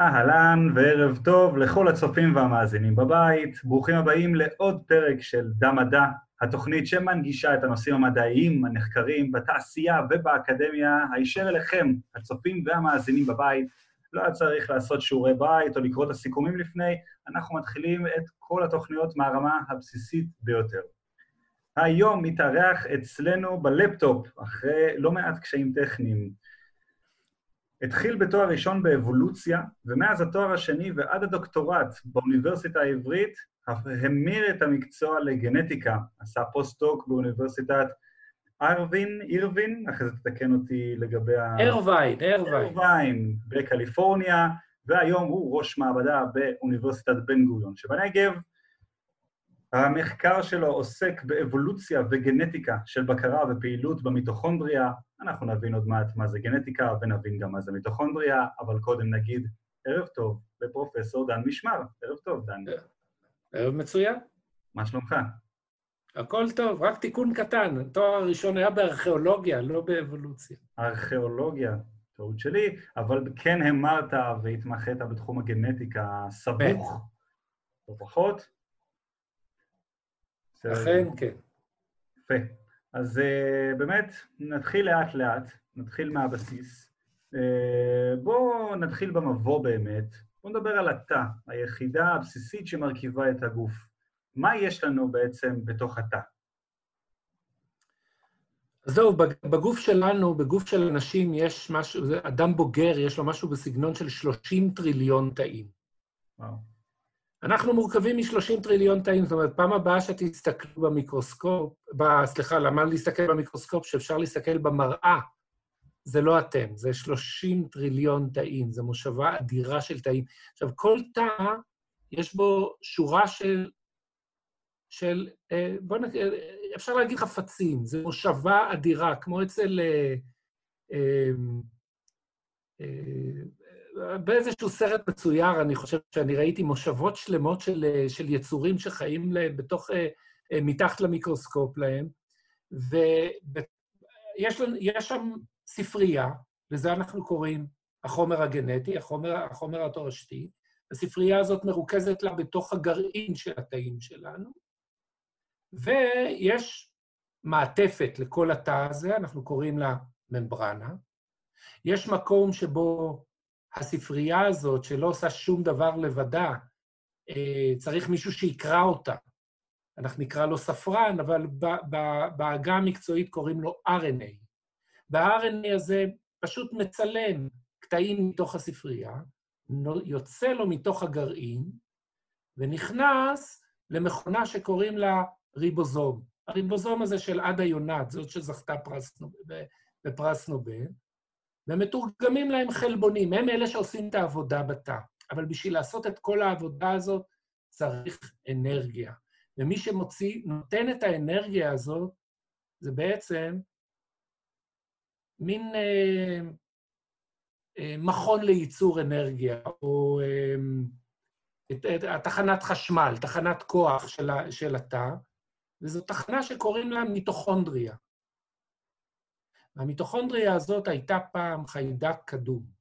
אהלן וערב טוב לכל הצופים והמאזינים בבית. ברוכים הבאים לעוד פרק של דם מדע, התוכנית שמנגישה את הנושאים המדעיים הנחקרים בתעשייה ובאקדמיה, הישר אליכם, הצופים והמאזינים בבית. לא היה צריך לעשות שיעורי בית או לקרוא את הסיכומים לפני, אנחנו מתחילים את כל התוכניות מהרמה הבסיסית ביותר. היום מתארח אצלנו בלפטופ, אחרי לא מעט קשיים טכניים. התחיל בתואר ראשון באבולוציה, ומאז התואר השני ועד הדוקטורט באוניברסיטה העברית, המיר את המקצוע לגנטיקה. עשה פוסט-דוק באוניברסיטת ארווין, אירווין, אחרי זה תתקן אותי לגבי ה... ארווין, ארווין. ארווין, בקליפורניה, והיום הוא ראש מעבדה באוניברסיטת בן גוריון שבנגב. המחקר שלו עוסק באבולוציה וגנטיקה של בקרה ופעילות במיטוכונדריה. אנחנו נבין עוד מעט מה זה גנטיקה ונבין גם מה זה מיטוכונדריה, אבל קודם נגיד ערב טוב לפרופסור דן משמר. ערב טוב, דן. ערב מצוין. מה שלומך? הכל טוב, רק תיקון קטן. התואר הראשון היה בארכיאולוגיה, לא באבולוציה. ארכיאולוגיה, טעות שלי, אבל כן המרת והתמחית בתחום הגנטיקה סבוך, לא פחות. אכן, כן. יפה. אז uh, באמת, נתחיל לאט-לאט, נתחיל מהבסיס. Uh, בואו נתחיל במבוא באמת. בואו נדבר על התא, היחידה הבסיסית שמרכיבה את הגוף. מה יש לנו בעצם בתוך התא? אז זהו, בגוף שלנו, בגוף של אנשים, יש משהו, אדם בוגר, יש לו משהו בסגנון של 30 טריליון תאים. וואו. אנחנו מורכבים מ-30 טריליון תאים, זאת אומרת, פעם הבאה שתסתכלו במיקרוסקופ, ב, סליחה, למה להסתכל במיקרוסקופ? שאפשר להסתכל במראה, זה לא אתם, זה 30 טריליון תאים, זו מושבה אדירה של תאים. עכשיו, כל תא, יש בו שורה של, של אה, בואו נגיד, אפשר להגיד חפצים, זו מושבה אדירה, כמו אצל... באיזשהו סרט מצויר, אני חושב שאני ראיתי מושבות שלמות של, של יצורים שחיים להם בתוך, אה, אה, מתחת למיקרוסקופ להם, ויש שם ספרייה, לזה אנחנו קוראים החומר הגנטי, החומר, החומר התורשתי. הספרייה הזאת מרוכזת לה בתוך הגרעין של התאים שלנו, ויש מעטפת לכל התא הזה, אנחנו קוראים לה ממברנה. יש מקום שבו הספרייה הזאת, שלא עושה שום דבר לבדה, אה, צריך מישהו שיקרא אותה. אנחנו נקרא לו ספרן, אבל בעגה המקצועית קוראים לו RNA. וה-RNA הזה פשוט מצלם קטעים מתוך הספרייה, יוצא לו מתוך הגרעין, ונכנס למכונה שקוראים לה ריבוזום. הריבוזום הזה של עדה יונת, זאת שזכתה בפרס נובל, ומתורגמים להם חלבונים, הם אלה שעושים את העבודה בתא. אבל בשביל לעשות את כל העבודה הזאת צריך אנרגיה. ומי שמוציא, נותן את האנרגיה הזאת, זה בעצם מין אה, אה, מכון לייצור אנרגיה, או אה, את, את, תחנת חשמל, תחנת כוח של, של התא, וזו תחנה שקוראים לה מיטוכונדריה. והמיטוכונדריה הזאת הייתה פעם חיידק קדום.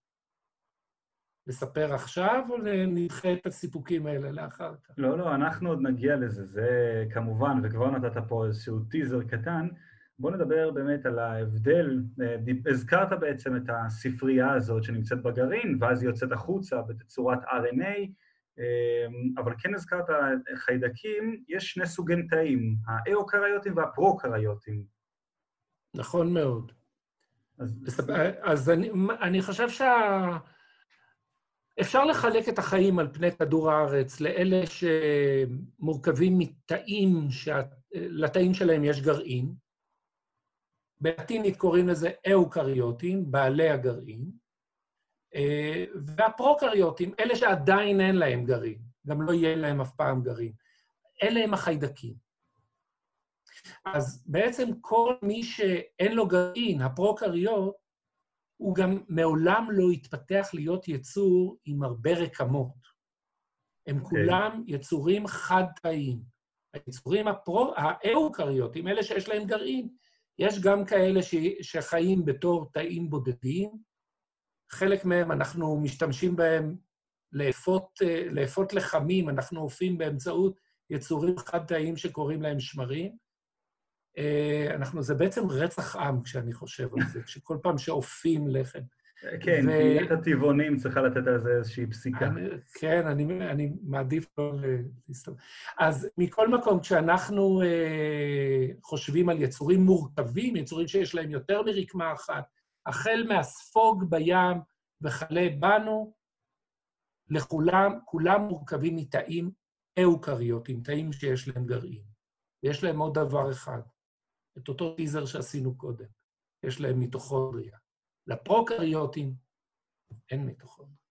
לספר עכשיו, או נדחה את הסיפוקים האלה לאחר כך? לא, לא, אנחנו עוד נגיע לזה. זה כמובן, וכבר נתת פה איזשהו טיזר קטן. בוא נדבר באמת על ההבדל. אה, הזכרת בעצם את הספרייה הזאת שנמצאת בגרעין, ואז היא יוצאת החוצה בתצורת RNA, אה, אבל כן הזכרת חיידקים, יש שני סוגי תאים, האאוקריוטים והפרוקריוטים. נכון מאוד. אז, אני, אני חושב שה... אפשר לחלק את החיים על פני כדור הארץ לאלה שמורכבים מתאים, שלתאים שלהם יש גרעין. בלטינית קוראים לזה אאוקריוטים, בעלי הגרעין, והפרוקריוטים, אלה שעדיין אין להם גרעין, גם לא יהיה להם אף פעם גרעין. אלה הם החיידקים. אז בעצם כל מי שאין לו גרעין, הפרוקריות, הוא גם מעולם לא התפתח להיות יצור עם הרבה רקמות. הם okay. אוקיי. כולם יצורים חד-תאיים. היצורים הפרו... האאוקריוטים, אלה שיש להם גרעין, יש גם כאלה ש... שחיים בתור תאים בודדים, חלק מהם אנחנו משתמשים בהם לאפות, לאפות לחמים, אנחנו אופים באמצעות יצורים חד-תאיים שקוראים להם שמרים. אה, אנחנו, זה בעצם רצח עם כשאני חושב על זה, שכל פעם שאופים לחם. כן. קהילת הטבעונים צריכה לתת על זה איזושהי פסיקה. כן, אני, אני מעדיף לא להסתובב. אז מכל מקום, כשאנחנו אה, חושבים על יצורים מורכבים, יצורים שיש להם יותר מרקמה אחת, החל מהספוג בים וכלה בנו, לכולם, כולם מורכבים מתאים אוקריוטיים, תאים שיש להם גרעין. ויש להם עוד דבר אחד, את אותו טיזר שעשינו קודם. יש להם מיטוכונדריה. לפרוקריוטים אין מיטוכונדריה.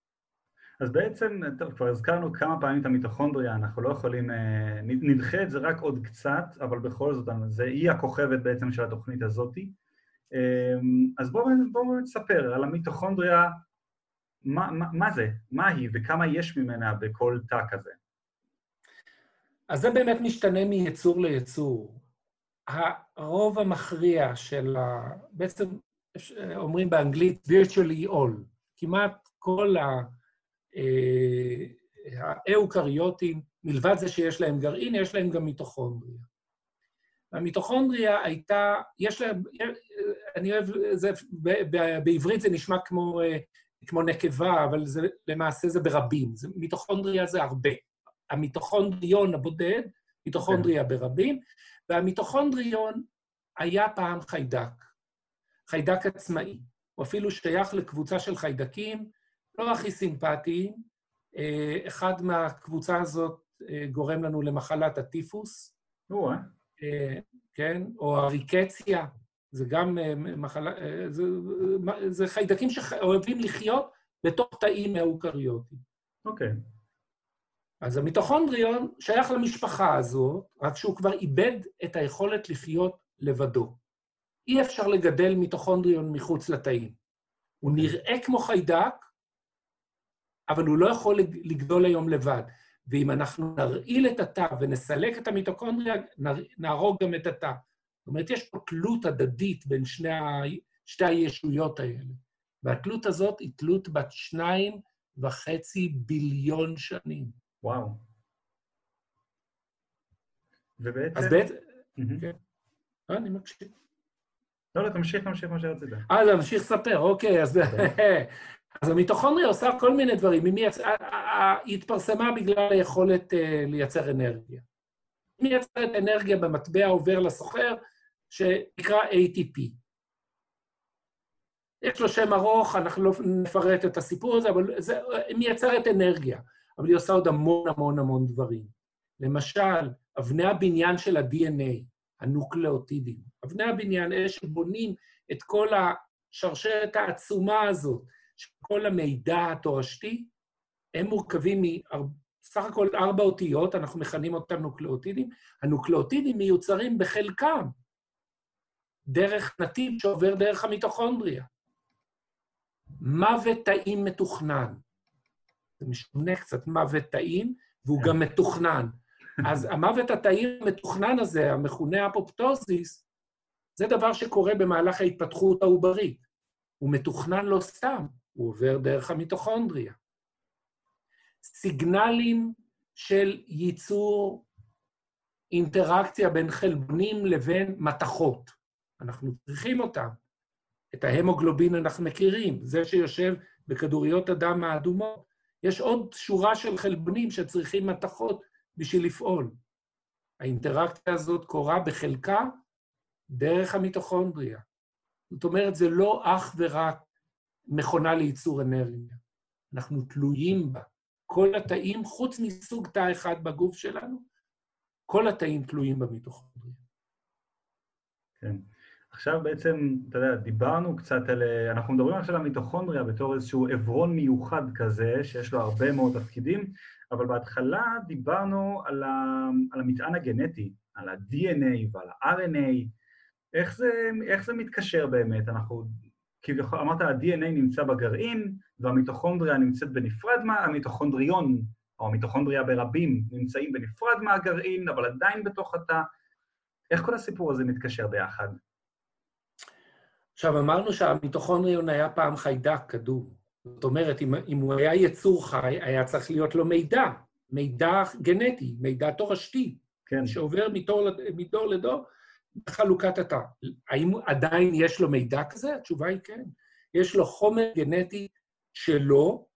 אז בעצם, טוב, כבר הזכרנו כמה פעמים את המיטוכונדריה, אנחנו לא יכולים, אה, נדחה את זה רק עוד קצת, אבל בכל זאת, זה היא הכוכבת בעצם של התוכנית הזאתי. אה, אז בואו בוא נספר על המיטוכונדריה, מה, מה, מה זה, מה היא וכמה יש ממנה בכל תא כזה. אז זה באמת משתנה מיצור ליצור. הרוב המכריע של ה... בעצם אומרים באנגלית virtually all, כמעט כל אה, האוקריוטים, מלבד זה שיש להם גרעין, יש להם גם מיטוכונדריה. המיטוכונדריה הייתה, יש להם, אני אוהב, זה, בעברית זה נשמע כמו, אה, כמו נקבה, אבל זה, למעשה זה ברבים. זה, מיטוכונדריה זה הרבה. המיטוכונדריון הבודד, מיטוכונדריה ברבים, והמיטוכונדריון היה פעם חיידק. חיידק עצמאי. הוא אפילו שייך לקבוצה של חיידקים לא הכי סימפטיים. אה, אחד מהקבוצה הזאת אה, גורם לנו למחלת הטיפוס. או אה, כן, או הריקציה, זה גם מחלה... זה, זה חיידקים שאוהבים לחיות בתוך תאים אוקריוטיים. אוקיי. Okay. אז המיטוכונדריון שייך למשפחה הזאת, רק שהוא כבר איבד את היכולת לחיות לבדו. אי אפשר לגדל מיטוכונדריון מחוץ לתאים. הוא אוקיי. נראה כמו חיידק, אבל הוא לא יכול לגדול היום לבד. ואם אנחנו נרעיל את התא ונסלק את המיטוכונדריה, נהרוג גם את התא. זאת אומרת, יש פה תלות הדדית בין שני ה... שתי הישויות האלה. והתלות הזאת היא תלות בת שניים וחצי ביליון שנים. וואו. ובעצם... אז בעצם... כן. אה, אני מקשיב. לא, לא, תמשיך, תמשיך מה שרצית. אה, להמשיך לספר, אוקיי, אז... אוקיי. אז המיטוכונדריה עושה כל מיני דברים. היא התפרסמה בגלל היכולת לייצר אנרגיה. היא מייצרת אנרגיה במטבע עובר לסוחר, שנקרא ATP. יש לו שם ארוך, אנחנו לא נפרט את הסיפור הזה, אבל זה, מייצרת אנרגיה, אבל היא עושה עוד המון המון המון דברים. למשל, אבני הבניין של ה-DNA, הנוקלאוטידים. אבני הבניין, אלה שבונים את כל השרשרת העצומה הזאת, של כל המידע התורשתי, הם מורכבים מסך הכל ארבע אותיות, אנחנו מכנים אותם נוקלאוטידים. הנוקלאוטידים מיוצרים בחלקם דרך נתיב שעובר דרך המיטוכונדריה. מוות תאים מתוכנן. זה משונה קצת, מוות תאים, והוא גם מתוכנן. אז המוות התאי המתוכנן הזה, המכונה אפופטוזיס, זה דבר שקורה במהלך ההתפתחות העוברית. הוא מתוכנן לא סתם, הוא עובר דרך המיטוכונדריה. סיגנלים של ייצור אינטראקציה בין חלבונים לבין מתכות. אנחנו צריכים אותם. את ההמוגלובין אנחנו מכירים, זה שיושב בכדוריות הדם האדומות. יש עוד שורה של חלבונים שצריכים מתכות בשביל לפעול. האינטראקציה הזאת קורה בחלקה דרך המיטוכונדריה. זאת אומרת, זה לא אך ורק מכונה לייצור אנרגיה. אנחנו תלויים בה. כל התאים, חוץ מסוג תא אחד בגוף שלנו, כל התאים תלויים במיטוכונדריה. כן. עכשיו בעצם, אתה יודע, דיברנו קצת על... אנחנו מדברים עכשיו על המיטוכונדריה בתור איזשהו עברון מיוחד כזה, שיש לו הרבה מאוד תפקידים, אבל בהתחלה דיברנו על, ה, על המטען הגנטי, על ה-DNA ועל ה-RNA, איך זה, איך זה מתקשר באמת? אנחנו, כביכול, אמרת, ה-DNA נמצא בגרעין, והמיטוכונדריה נמצאת בנפרד מה... המיטוכונדריון, או המיטוכונדריה ברבים, נמצאים בנפרד מהגרעין, אבל עדיין בתוך התא. איך כל הסיפור הזה מתקשר ביחד? עכשיו, אמרנו שהמיטוכונדריון היה פעם חיידק, כדור. זאת אומרת, אם, אם הוא היה יצור חי, היה צריך להיות לו מידע, מידע גנטי, מידע תורשתי, כן. שעובר מדור, מדור לדור בחלוקת התא. האם עדיין יש לו מידע כזה? התשובה היא כן. יש לו חומר גנטי שלו,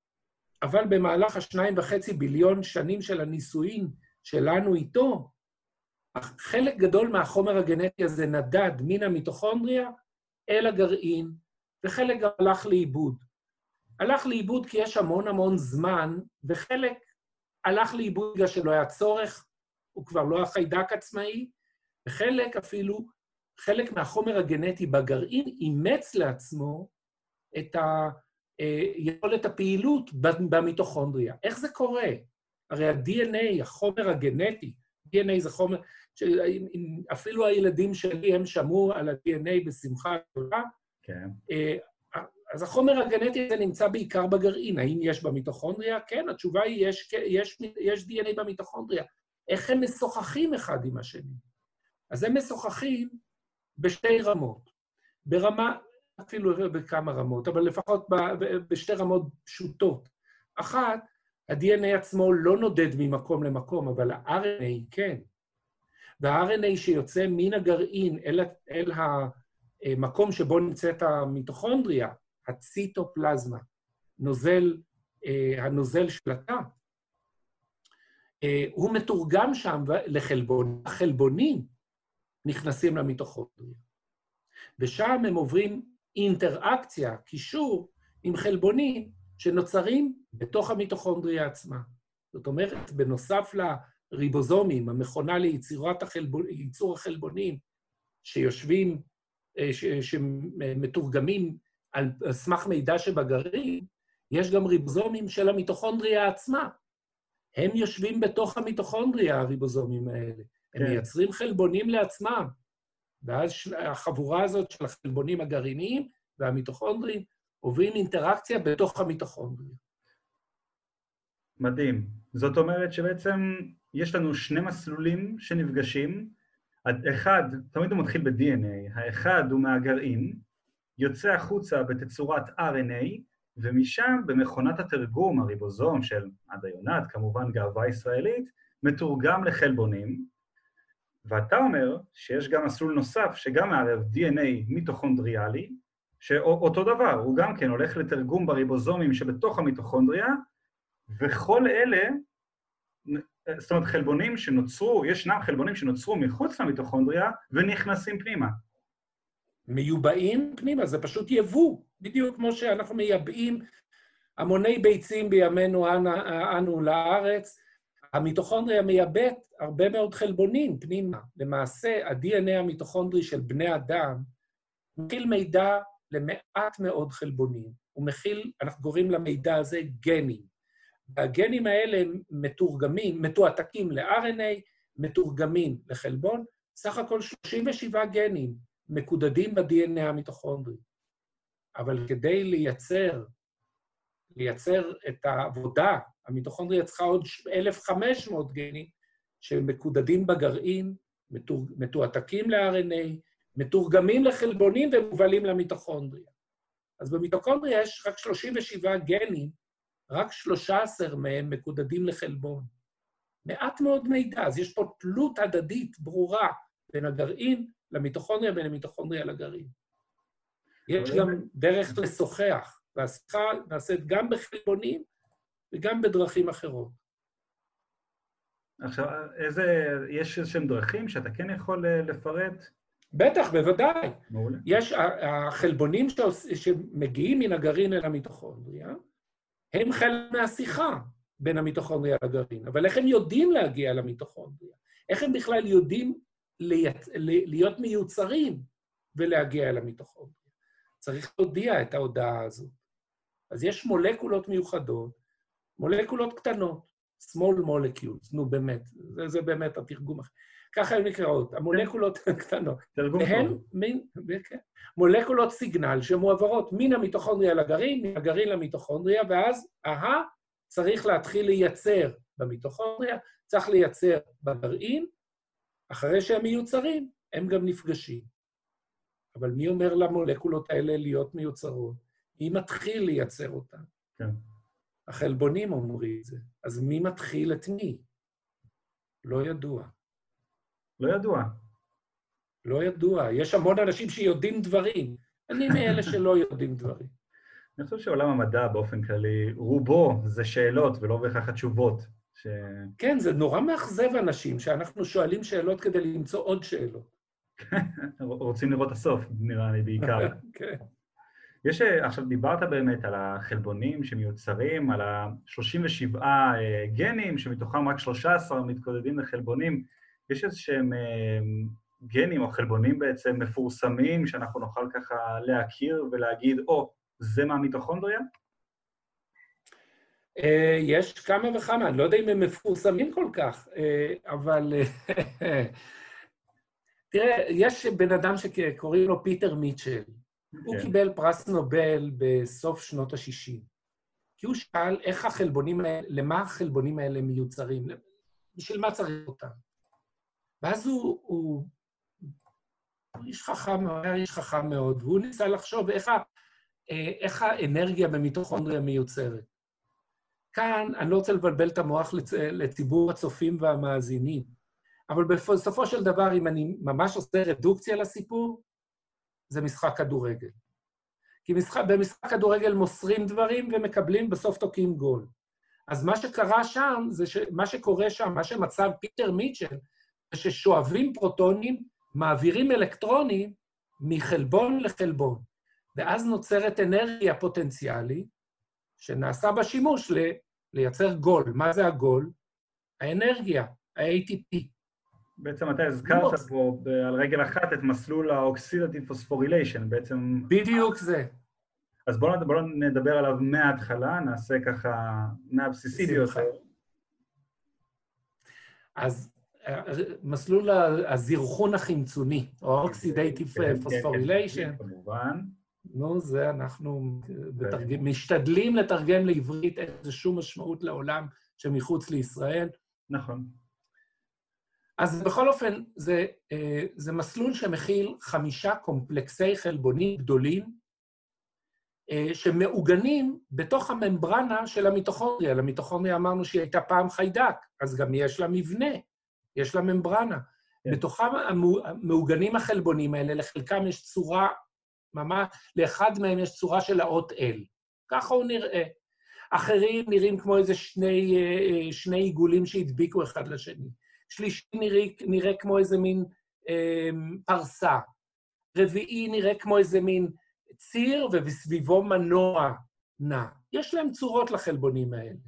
אבל במהלך השניים וחצי ביליון שנים של הנישואין שלנו איתו, חלק גדול מהחומר הגנטי הזה נדד מן המיטוכונדריה אל הגרעין, וחלק גם הלך לאיבוד. הלך לאיבוד כי יש המון המון זמן, וחלק הלך לאיבוד בגלל שלא היה צורך, הוא כבר לא היה חיידק עצמאי, וחלק אפילו, חלק מהחומר הגנטי בגרעין אימץ לעצמו את יכולת הפעילות במיטוכונדריה. איך זה קורה? הרי ה-DNA, החומר הגנטי, DNA זה חומר, אפילו הילדים שלי, הם שמעו על ה-DNA בשמחה גדולה. כן. אה, אז החומר הגנטי הזה נמצא בעיקר בגרעין. האם יש במיטוכונדריה? כן, התשובה היא, יש, יש, יש DNA במיטוכונדריה. איך הם משוחחים אחד עם השני? אז הם משוחחים בשתי רמות. ברמה, אפילו בכמה רמות, אבל לפחות בשתי רמות פשוטות. אחת, ה-DNA עצמו לא נודד ממקום למקום, אבל ה-RNA כן. וה-RNA שיוצא מן הגרעין אל, המקום שבו נמצאת המיטוכונדריה, הציטופלזמה, נוזל, אה, הנוזל של התא, אה, הוא מתורגם שם לחלבון. החלבונים נכנסים למיטוכונדריה. ושם הם עוברים אינטראקציה, קישור, עם חלבונים שנוצרים בתוך המיטוכונדריה עצמה. זאת אומרת, בנוסף לריבוזומים, המכונה ליצירת החלבון, ייצור החלבונים, שיושבים, אה, שמתורגמים על סמך מידע שבגרעין, יש גם ריבוזומים של המיטוכונדריה עצמה. הם יושבים בתוך המיטוכונדריה, הריבוזומים האלה. הם כן. מייצרים חלבונים לעצמם. ואז החבורה הזאת של החלבונים הגרעיניים והמיטוכונדריים עוברים אינטראקציה בתוך המיטוכונדריה. מדהים. זאת אומרת שבעצם יש לנו שני מסלולים שנפגשים. אחד, תמיד הוא מתחיל ב-DNA, האחד הוא מהגרעין, יוצא החוצה בתצורת RNA, ומשם במכונת התרגום, הריבוזום של עד היונת, כמובן גאווה ישראלית, מתורגם לחלבונים, ואתה אומר שיש גם מסלול נוסף שגם מערב DNA מיטוכונדריאלי, שאותו דבר, הוא גם כן הולך לתרגום בריבוזומים שבתוך המיטוכונדריה, וכל אלה, זאת אומרת, חלבונים שנוצרו, ישנם חלבונים שנוצרו מחוץ למיטוכונדריה ונכנסים פנימה. מיובאים פנימה, זה פשוט יבוא, בדיוק כמו שאנחנו מייבאים המוני ביצים בימינו אנו, לארץ, המיטוכונדריה מייבאת הרבה מאוד חלבונים פנימה. למעשה, ה-DNA המיטוכונדרי של בני אדם מכיל מידע למעט מאוד חלבונים. הוא מכיל, אנחנו קוראים למידע הזה גנים. והגנים האלה מתורגמים, מתועתקים ל-RNA, מתורגמים לחלבון, סך הכל 37 גנים מקודדים ב-DNA המיטוכונדרי. אבל כדי לייצר, לייצר את העבודה, המיטוכונדריה צריכה עוד 1,500 גנים שמקודדים בגרעין, מתועתקים ל-RNA, מתורגמים לחלבונים ומובלים למיטוכונדריה. אז במיטוכונדריה יש רק 37 גנים, רק 13 מהם מקודדים לחלבון. מעט מאוד מידע, אז יש פה תלות הדדית ברורה בין הגרעין למיטוכונדריה, בין המיטוכונדריה לגרעין. יש גם דרך לשוחח, והשיחה נעשית גם בחלבונים וגם בדרכים אחרות. עכשיו, איזה, יש איזשהם דרכים שאתה כן יכול אה, לפרט? בטח, בוודאי. מעולה. יש, החלבונים שמגיעים מן הגרעין אל המיטוכונדריה, הם חלק מהשיחה בין המיטוכונדריה לגרעין. אבל איך הם יודעים להגיע למיטוכונדריה? איך הם בכלל יודעים להיות, להיות מיוצרים ולהגיע אל המיטוכונדריה? צריך להודיע את ההודעה הזאת. אז יש מולקולות מיוחדות, מולקולות קטנות, small molecules, נו באמת, זה, זה באמת התרגום. ככה הן נקראות, המולקולות הקטנות. תרגום טוב. מין, כן, מולקולות סיגנל שמועברות מן המיטוכונדריה לגרעין, מהגרעין למיטוכונדריה, ואז, אהה, צריך להתחיל לייצר במיטוכונדריה, צריך לייצר בגרעין, אחרי שהם מיוצרים, הם גם נפגשים. אבל מי אומר למולקולות האלה להיות מיוצרות? מי מתחיל לייצר אותן? כן. החלבונים אומרים את זה. אז מי מתחיל את מי? לא ידוע. לא ידוע. לא ידוע. יש המון אנשים שיודעים דברים. אני מאלה שלא יודעים דברים. אני חושב שעולם המדע באופן כללי, רובו זה שאלות ולא בהכרח התשובות. ש... כן, זה נורא מאכזב אנשים שאנחנו שואלים שאלות כדי למצוא עוד שאלות. רוצים לראות הסוף, נראה לי, בעיקר. כן. יש, עכשיו דיברת באמת על החלבונים שמיוצרים, על ה-37 גנים, שמתוכם רק 13 מתקודדים לחלבונים. יש איזה שהם אה, גנים או חלבונים בעצם מפורסמים, שאנחנו נוכל ככה להכיר ולהגיד, או, oh, זה מהמיטוכונדריה? אה, יש כמה וכמה, אני לא יודע אם הם מפורסמים כל כך, אה, אבל... תראה, יש בן אדם שקוראים לו פיטר מיטשל. Okay. הוא כן. קיבל פרס נובל בסוף שנות ה-60. כי הוא שאל איך החלבונים האלה, למה החלבונים האלה מיוצרים, בשביל מה צריך אותם. ואז הוא, הוא, הוא איש חכם, הוא היה איש חכם מאוד, והוא ניסה לחשוב איך, ה, איך האנרגיה במיטוכונדריה מיוצרת. כאן, אני לא רוצה לבלבל את המוח לצ, לציבור הצופים והמאזינים, אבל בסופו של דבר, אם אני ממש עושה רדוקציה לסיפור, זה משחק כדורגל. כי משחק, במשחק כדורגל מוסרים דברים ומקבלים, בסוף תוקעים גול. אז מה שקרה שם, זה ש... מה שקורה שם, מה שמצב פיטר מיטשל, זה ששואבים פרוטונים, מעבירים אלקטרונים מחלבון לחלבון, ואז נוצרת אנרגיה פוטנציאלית, שנעשה בה שימוש ל... לייצר גול. מה זה הגול? האנרגיה, ה-ATP. בעצם אתה הזכרת פה על רגל אחת את מסלול ה oxidative phosphorylation, בעצם... בדיוק זה. אז בואו בוא נדבר עליו מההתחלה, נעשה ככה מהבסיסי ביותר. אז מסלול הזרחון החמצוני, או oxidative phosphorylation. כמובן. נו, זה אנחנו משתדלים לתרגם לעברית איזושהי משמעות לעולם שמחוץ לישראל. נכון. אז בכל אופן, זה, אה, זה מסלול שמכיל חמישה קומפלקסי חלבונים גדולים, אה, שמעוגנים בתוך הממברנה של המיטוכונדריה. למיטוכונדריה אמרנו שהיא הייתה פעם חיידק, אז גם יש לה מבנה, יש לה ממברנה. כן. בתוכם מעוגנים החלבונים האלה, לחלקם יש צורה, ממש, לאחד מהם יש צורה של האות L. ככה הוא נראה. אחרים נראים כמו איזה שני, אה, שני עיגולים שהדביקו אחד לשני. שלישי נראה, נראה כמו איזה מין אה, פרסה, רביעי נראה כמו איזה מין ציר ובסביבו מנוע נע. יש להם צורות לחלבונים האלה.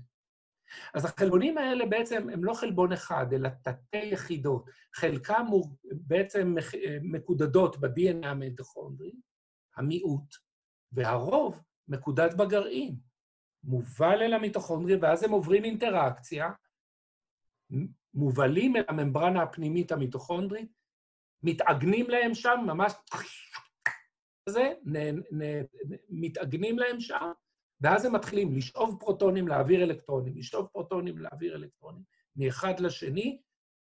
אז החלבונים האלה בעצם הם לא חלבון אחד, אלא תתי יחידות. חלקם בעצם מקודדות ב-DNA המיטוכונדרי, המיעוט, והרוב מקודד בגרעין. מובל אל המיטוכונדריה, ואז הם עוברים אינטראקציה, מובלים אל הממברנה הפנימית המיטוכונדרית, מתעגנים להם שם, ממש זה, מתעגנים להם שם, ואז הם מתחילים לשאוב פרוטונים, להעביר אלקטרונים, לשאוב פרוטונים, להעביר אלקטרונים, מאחד לשני,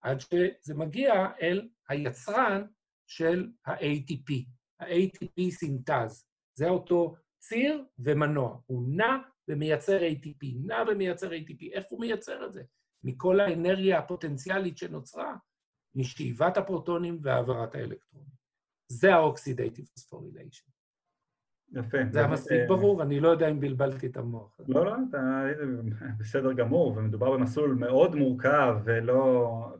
עד שזה מגיע אל היצרן של ה-ATP, ה-ATP synthase. זה אותו ציר ומנוע. הוא נע ומייצר ATP, נע ומייצר ATP. איך הוא מייצר את זה? מכל האנרגיה הפוטנציאלית שנוצרה משאיבת הפרוטונים והעברת האלקטרונים. זה ה oxidative phosphorylation. יפה. זה היה מספיק ברור? אני לא יודע אם בלבלתי את המוח. לא, לא, אתה בסדר גמור, ומדובר במסלול מאוד מורכב ולא...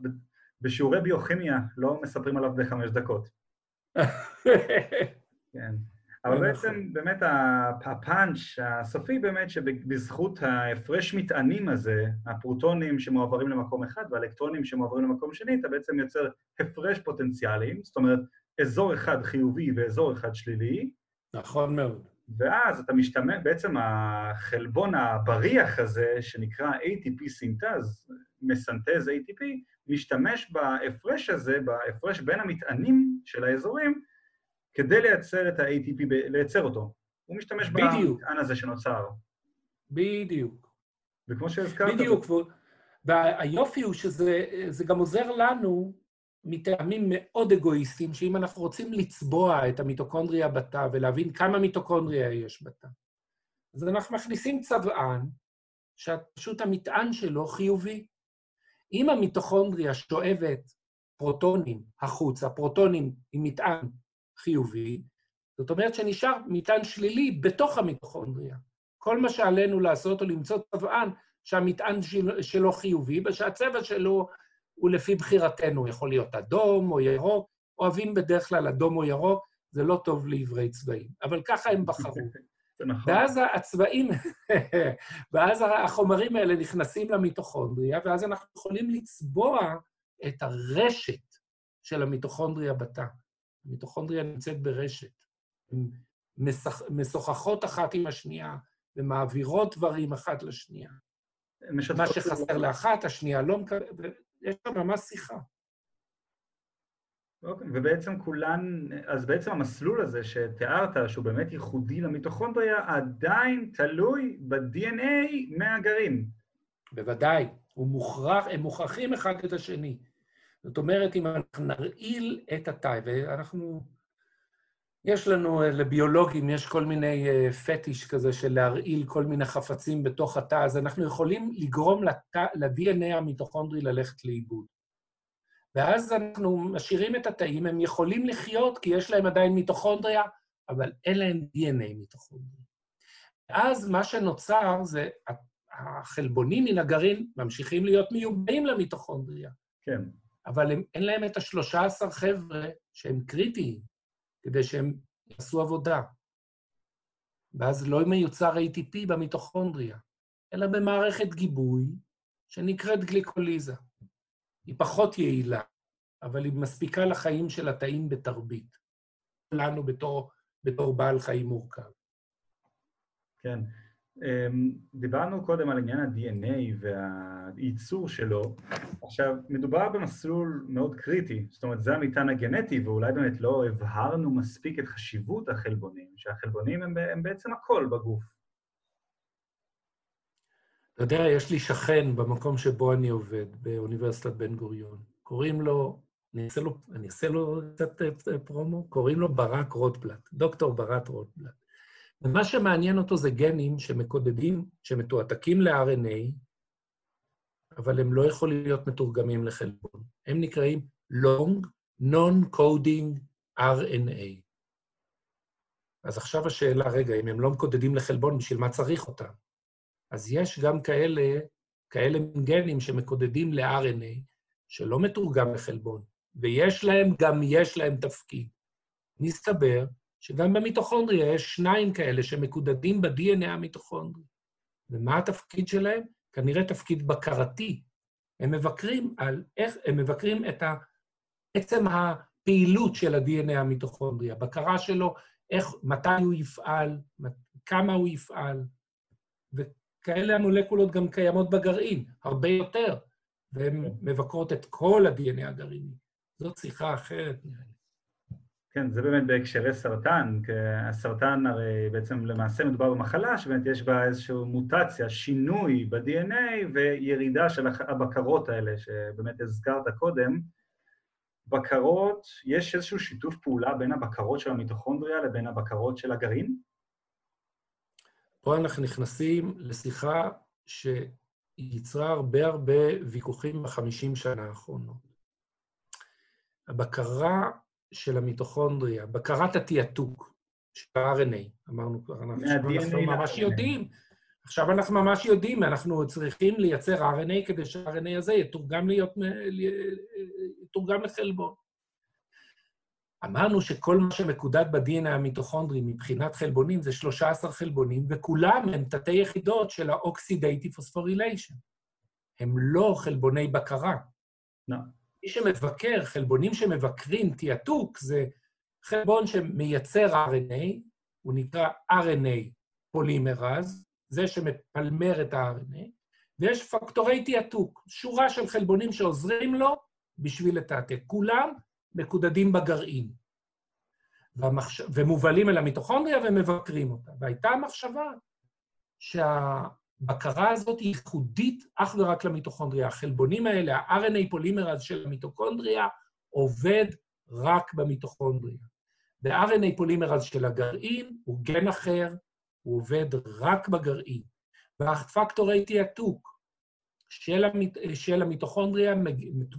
בשיעורי ביוכימיה לא מספרים עליו בחמש דקות. כן. אבל נכון. בעצם באמת הפאנץ' הסופי באמת שבזכות ההפרש מטענים הזה, הפרוטונים שמועברים למקום אחד והאלקטרונים שמועברים למקום שני, אתה בעצם יוצר הפרש פוטנציאליים, זאת אומרת, אזור אחד חיובי ואזור אחד שלילי. נכון מאוד. ואז אתה משתמש, בעצם החלבון הבריח הזה, שנקרא ATP סינטז, מסנטז ATP, משתמש בהפרש הזה, בהפרש בין המטענים של האזורים, כדי לייצר את ה-ATP, לייצר אותו. הוא משתמש במטען הזה שנוצר. בדיוק. וכמו שהזכרת... בדיוק. והיופי הוא שזה גם עוזר לנו מטעמים מאוד אגואיסטיים, שאם אנחנו רוצים לצבוע את המיטוקונדריה בתא ולהבין כמה מיטוקונדריה יש בתא, אז אנחנו מכניסים צבען, שפשוט המטען שלו חיובי. אם המיטוכונדריה שואבת פרוטונים החוצה, פרוטונים עם מטען חיובי, זאת אומרת שנשאר מטען שלילי בתוך המיטוכונדריה. כל מה שעלינו לעשות הוא למצוא צבען שהמטען של, שלו חיובי, ושהצבע שלו הוא לפי בחירתנו, יכול להיות אדום או ירוק, אוהבים בדרך כלל אדום או ירוק, זה לא טוב לעברי צבעים, אבל ככה הם בחרו. נכון. ואז הצבעים, ואז החומרים האלה נכנסים למיטוכונדריה, ואז אנחנו יכולים לצבוע את הרשת של המיטוכונדריה בתא. המיטוכונדריה נמצאת ברשת. הן משוחחות אחת עם השנייה ומעבירות דברים אחת לשנייה. מה שחסר לאחת, השנייה לא מקבל, יש שם ממש שיחה. אוקיי, ובעצם כולן, אז בעצם המסלול הזה שתיארת, שהוא באמת ייחודי למיטוכונדריה, עדיין תלוי ב-DNA מהגרעין. בוודאי, הוא מוכרח, הם מוכרחים אחד את השני. זאת אומרת, אם אנחנו נרעיל את התא, ואנחנו... יש לנו, אה, לביולוגים, יש כל מיני אה, פטיש כזה של להרעיל כל מיני חפצים בתוך התא, אז אנחנו יכולים לגרום ל-DNA המיטוכונדרי ללכת לאיבוד. ואז אנחנו משאירים את התאים, הם יכולים לחיות כי יש להם עדיין מיטוכונדריה, אבל אין להם DNA מיטוכונדריה. ואז מה שנוצר זה החלבונים מן הגרעין ממשיכים להיות מיובאים למיטוכונדריה. כן. אבל הם, אין להם את השלושה עשר חבר'ה שהם קריטיים, כדי שהם יעשו עבודה. ואז לא מיוצר ATP במיטוכונדריה, אלא במערכת גיבוי שנקראת גליקוליזה. היא פחות יעילה, אבל היא מספיקה לחיים של התאים בתרבית. לנו בתור, בתור בעל חיים מורכב. כן. אמ, דיברנו קודם על עניין ה-DNA והייצור שלו. עכשיו, מדובר במסלול מאוד קריטי, זאת אומרת, זה המטען הגנטי, ואולי באמת לא הבהרנו מספיק את חשיבות החלבונים, שהחלבונים הם, הם בעצם הכל בגוף. אתה יודע, יש לי שכן במקום שבו אני עובד, באוניברסיטת בן גוריון. קוראים לו, אני אעשה לו, אני אעשה לו קצת אה, פרומו, קוראים לו ברק רוטבלט, דוקטור ברק רוטבלט. ומה שמעניין אותו זה גנים שמקודדים, שמתועתקים ל-RNA, אבל הם לא יכולים להיות מתורגמים לחלבון. הם נקראים Long Non-Coding RNA. אז עכשיו השאלה, רגע, אם הם לא מקודדים לחלבון, בשביל מה צריך אותם? אז יש גם כאלה, כאלה גנים שמקודדים ל-RNA, שלא מתורגם לחלבון, ויש להם, גם יש להם תפקיד. מסתבר שגם במיטוכונדריה יש שניים כאלה שמקודדים ב-DNA המיטוכונדרי. ומה התפקיד שלהם? כנראה תפקיד בקרתי. הם מבקרים על איך, הם מבקרים את ה... עצם הפעילות של ה-DNA המיטוכונדרי, הבקרה שלו, איך, מתי הוא יפעל, כמה הוא יפעל, וכאלה המולקולות גם קיימות בגרעין, הרבה יותר, והן כן. מבקרות את כל ה-DNA הגרעיני. זאת שיחה אחרת, נראה לי. כן, זה באמת בהקשרי סרטן, כי הסרטן הרי בעצם למעשה מדובר במחלה שבאמת יש בה איזושהי מוטציה, שינוי ב-DNA וירידה של הבקרות האלה שבאמת הזכרת קודם. בקרות, יש איזשהו שיתוף פעולה בין הבקרות של המיטוכונדריה לבין הבקרות של הגרעין? פה אנחנו נכנסים לשיחה שייצרה הרבה הרבה ויכוחים בחמישים שנה האחרונות. הבקרה של המיטוכונדריה, בקרת התיעתוק של ה-RNA, אמרנו כבר, אנחנו ממש יודעים, עכשיו אנחנו ממש יודעים, אנחנו צריכים לייצר RNA כדי שה-RNA הזה יתורגם, להיות, יתורגם לחלבון. אמרנו שכל מה שמקודד ב-DNA המיטוכונדרי מבחינת חלבונים זה 13 חלבונים, וכולם הם תתי יחידות של ה-Oxidative Phosphorylation. הם לא חלבוני בקרה. לא. מי שמבקר, חלבונים שמבקרים תיעתוק, זה חלבון שמייצר RNA, הוא נקרא RNA פולימרז, זה שמפלמר את ה-RNA, ויש פקטורי תיעתוק, שורה של חלבונים שעוזרים לו בשביל לתעתק. כולם מקודדים בגרעין. ומובלים אל המיטוכונדריה ומבקרים אותה. והייתה מחשבה שה... הבקרה הזאת היא ייחודית אך ורק למיטוכונדריה. החלבונים האלה, ה-RNA פולימרז של המיטוכונדריה, עובד רק במיטוכונדריה. ו-RNA פולימרז של הגרעין הוא גן אחר, הוא עובד רק בגרעין. והפקטורי תעתוק של, המיט... של המיטוכונדריה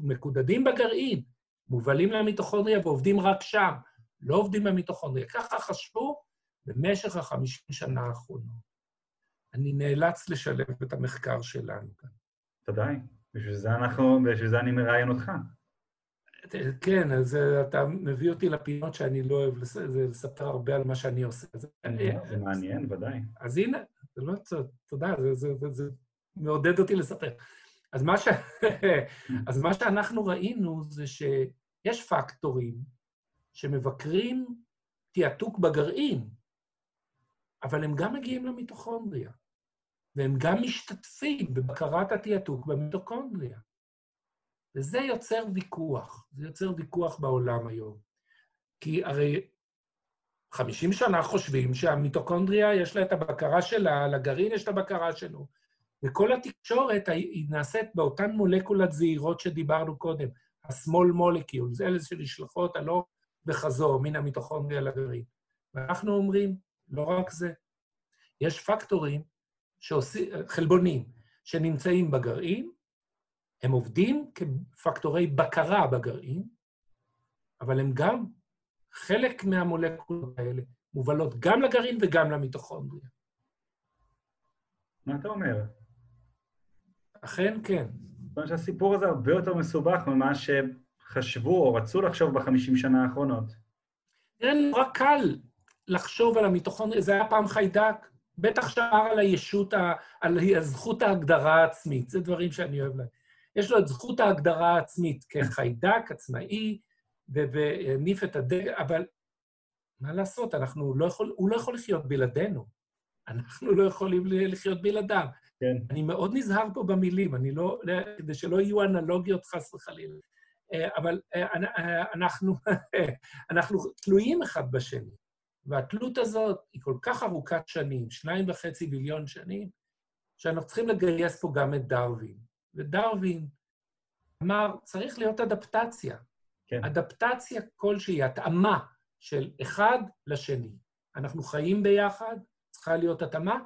מקודדים בגרעין, מובלים למיטוכונדריה ועובדים רק שם, לא עובדים במיטוכונדריה. ככה חשבו במשך החמישים שנה האחרונות. אני נאלץ לשלב את המחקר שלנו כאן. ודאי, בשביל זה אנחנו, בשביל זה אני מראיין אותך. כן, אז אתה מביא אותי לפינות שאני לא אוהב לספר הרבה על מה שאני עושה. זה מעניין, ודאי. אז הנה, זה לא... תודה, זה, מעודד אותי לספר. אז מה, ש... אז מה שאנחנו ראינו זה שיש פקטורים שמבקרים תעתוק בגרעין, אבל הם גם מגיעים למיטוכונדריה, והם גם משתתפים בבקרת התעתוק במיטוכונדריה. וזה יוצר ויכוח, זה יוצר ויכוח בעולם היום. כי הרי 50 שנה חושבים שהמיטוקונדריה יש לה את הבקרה שלה, לגרעין יש את הבקרה שלו. וכל התקשורת היא נעשית באותן מולקולות זעירות שדיברנו קודם, ה-small molecules, אלה שנשלחות הלוך וחזור מן המיטוכונדריה לגרעין. ואנחנו אומרים, לא רק זה, יש פקטורים, שעושים, חלבונים, שנמצאים בגרעין, הם עובדים כפקטורי בקרה בגרעין, אבל הם גם, חלק מהמולקולות האלה מובלות גם לגרעין וגם למיטוכונדריה. מה אתה אומר? אכן כן. זאת אומרת שהסיפור הזה הרבה יותר מסובך ממה שחשבו או רצו לחשוב בחמישים שנה האחרונות. תראה, נורא קל לחשוב על המיטוכונדריה, זה היה פעם חיידק, בטח שאר על הישות, על זכות ההגדרה העצמית, זה דברים שאני אוהב להם. יש לו את זכות ההגדרה העצמית כחיידק עצמאי, והניף את הדגל, אבל מה לעשות, אנחנו לא יכול, הוא לא יכול לחיות בלעדינו. אנחנו לא יכולים לחיות בלעדיו. כן. אני מאוד נזהר פה במילים, אני לא... כדי שלא יהיו אנלוגיות חס וחלילה. אבל אנחנו, אנחנו תלויים אחד בשני, והתלות הזאת היא כל כך ארוכת שנים, שניים וחצי מיליון שנים, שאנחנו צריכים לגייס פה גם את דרווין. ודרווין אמר, צריך להיות אדפטציה. כן. אדפטציה כלשהי, התאמה של אחד לשני. אנחנו חיים ביחד, צריכה להיות התאמה.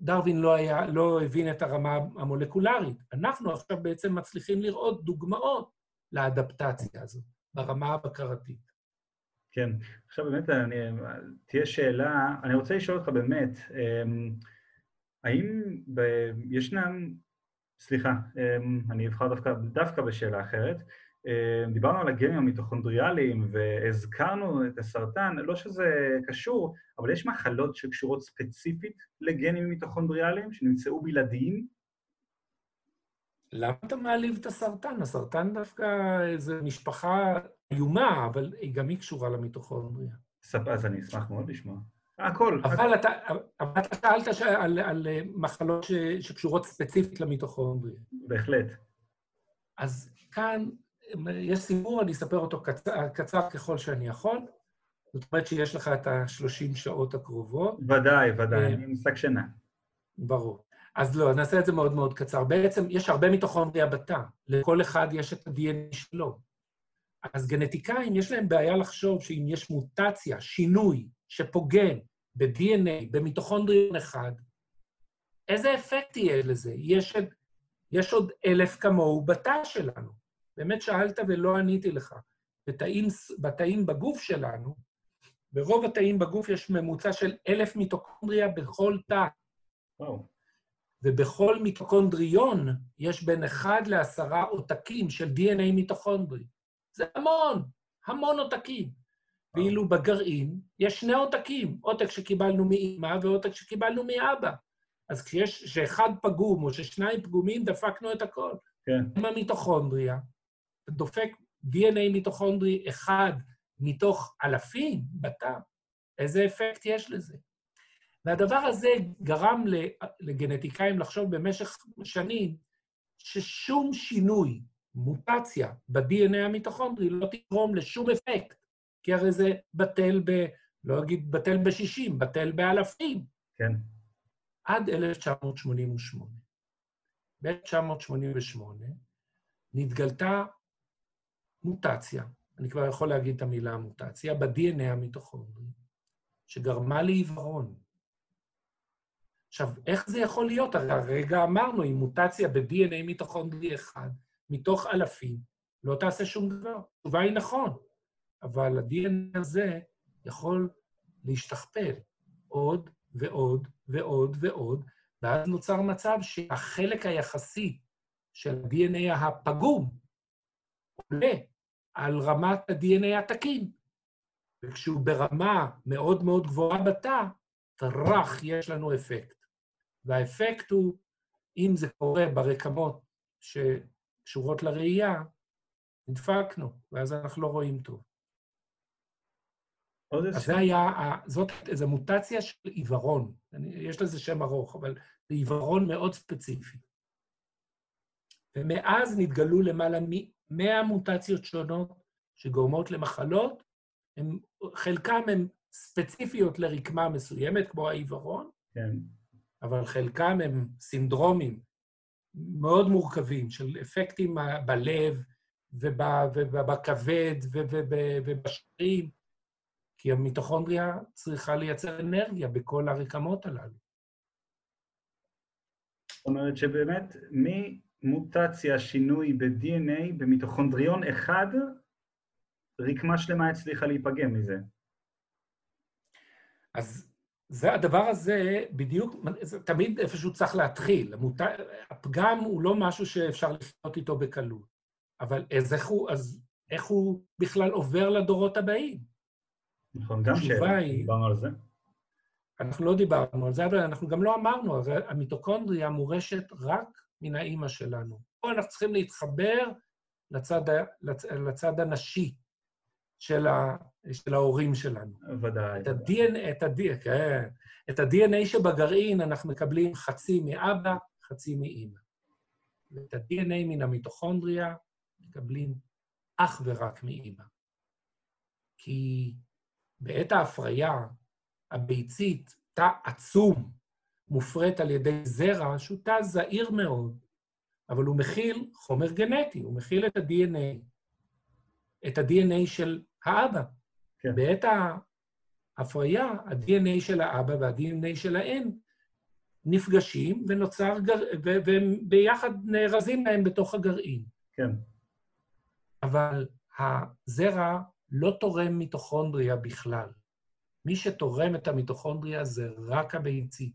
דרווין לא, היה, לא הבין את הרמה המולקולרית. אנחנו עכשיו בעצם מצליחים לראות דוגמאות לאדפטציה הזאת, ברמה הבקרתית. כן. עכשיו באמת, אני, תהיה שאלה, אני רוצה לשאול אותך באמת, אמ, האם ב, ישנם סליחה, אמ, אני אבחר דווקא, דווקא בשאלה אחרת. אמ, דיברנו על הגנים המיטוכונדריאליים והזכרנו את הסרטן, לא שזה קשור, אבל יש מחלות שקשורות ספציפית לגנים מיטוכונדריאליים שנמצאו בלעדיים? למה אתה מעליב את הסרטן? הסרטן דווקא איזו משפחה איומה, אבל גם היא קשורה למיטוכונדריה. אז אני אשמח מאוד לשמוע. הכל. אבל אתה, אבל אתה שאלת ש... על, על מחלות ש... שקשורות ספציפית למיטוכונדריה. בהחלט. אז כאן יש סיפור, אני אספר אותו קצר, קצר ככל שאני יכול. זאת אומרת שיש לך את ה-30 שעות הקרובות. ודאי, ודאי, אה, אני עם שק שינה. ברור. אז לא, נעשה את זה מאוד מאוד קצר. בעצם יש הרבה מיטוכונדריה בתא, לכל אחד יש את ה-DNA שלו. אז גנטיקאים, יש להם בעיה לחשוב שאם יש מוטציה, שינוי, שפוגם ב-DNA, במיטוכונדריון אחד, איזה אפקט יהיה לזה? יש, יש עוד אלף כמוהו בתא שלנו. באמת שאלת ולא עניתי לך. בתאים, בתאים בגוף שלנו, ברוב התאים בגוף יש ממוצע של אלף מיטוקונדריה בכל תא. Oh. ובכל מיטוקונדריון יש בין אחד לעשרה עותקים של DNA מיטוכונדרי. זה המון, המון עותקים. ואילו בגרעין יש שני עותקים, עותק שקיבלנו מאמא ועותק שקיבלנו מאבא. אז כשיש, כשאחד פגום או ששניים פגומים, דפקנו את הכל. כן. עם המיטוכונדריה, דופק DNA מיטוכונדרי אחד מתוך אלפים בתא, איזה אפקט יש לזה? והדבר הזה גרם לגנטיקאים לחשוב במשך שנים ששום שינוי, מוטציה ב-DNA המיטוכונדרי לא תגרום לשום אפקט. כי הרי זה בטל ב... לא אגיד בטל ב-60, בטל באלפים. כן. עד 1988. ב-1988 נתגלתה מוטציה, אני כבר יכול להגיד את המילה מוטציה, ב-DNA המיטוכונדרי, שגרמה לעיוורון. עכשיו, איך זה יכול להיות? הרי הרגע אמרנו, אם מוטציה ב-DNA מיטוכונדרי אחד, מתוך אלפים, לא תעשה שום דבר. התשובה היא נכון, אבל ה-DNA הזה יכול להשתכפל עוד ועוד ועוד ועוד, ואז נוצר מצב שהחלק היחסי של ה-DNA הפגום עולה על רמת ה-DNA התקין. וכשהוא ברמה מאוד מאוד גבוהה בתא, טראח יש לנו אפקט. והאפקט הוא, אם זה קורה ברקמות שקשורות לראייה, נדפקנו, ואז אנחנו לא רואים טוב. אז זה היה, זאת איזו מוטציה של עיוורון. יש לזה שם ארוך, אבל זה עיוורון מאוד ספציפי. ומאז נתגלו למעלה מ-100 מוטציות שונות שגורמות למחלות, הם, חלקם הם ספציפיות לרקמה מסוימת, כמו העיוורון, כן. אבל חלקם הם סינדרומים מאוד מורכבים של אפקטים בלב ובכבד ובשרירים, כי המיטוכונדריה צריכה לייצר אנרגיה בכל הרקמות הללו. זאת אומרת שבאמת ממוטציה, שינוי ב-DNA, במיטוכונדריון אחד, רקמה שלמה הצליחה להיפגם מזה. אז זה, הדבר הזה בדיוק, זה תמיד איפשהו צריך להתחיל. המות... הפגם הוא לא משהו שאפשר לפנות איתו בקלות, אבל אז איך הוא, אז איך הוא בכלל עובר לדורות הבאים? נכון, גם שאלה, דיברנו על זה. אנחנו לא דיברנו על זה, אבל אנחנו גם לא אמרנו, הרי המיטוקונדריה מורשת רק מן האימא שלנו. פה אנחנו צריכים להתחבר לצד, לצ, לצד הנשי של, ה, של ההורים שלנו. ודאי. את ה-DNA, את ה-DNA, כן. את ה-DNA שבגרעין אנחנו מקבלים חצי מאבא, חצי מאימא. ואת ה-DNA מן המיטוכונדריה מקבלים אך ורק מאימא. כי בעת ההפריה, הביצית, תא עצום, מופרט על ידי זרע, שהוא תא זעיר מאוד, אבל הוא מכיל חומר גנטי, הוא מכיל את ה-DNA, את ה-DNA של האבא. כן. בעת ההפריה, ה-DNA של האבא וה-DNA של האם נפגשים ונוצר, גר... והם ביחד נארזים להם בתוך הגרעין. כן. אבל הזרע לא תורם מיטוכונדריה בכלל. מי שתורם את המיטוכונדריה זה רק הביצית.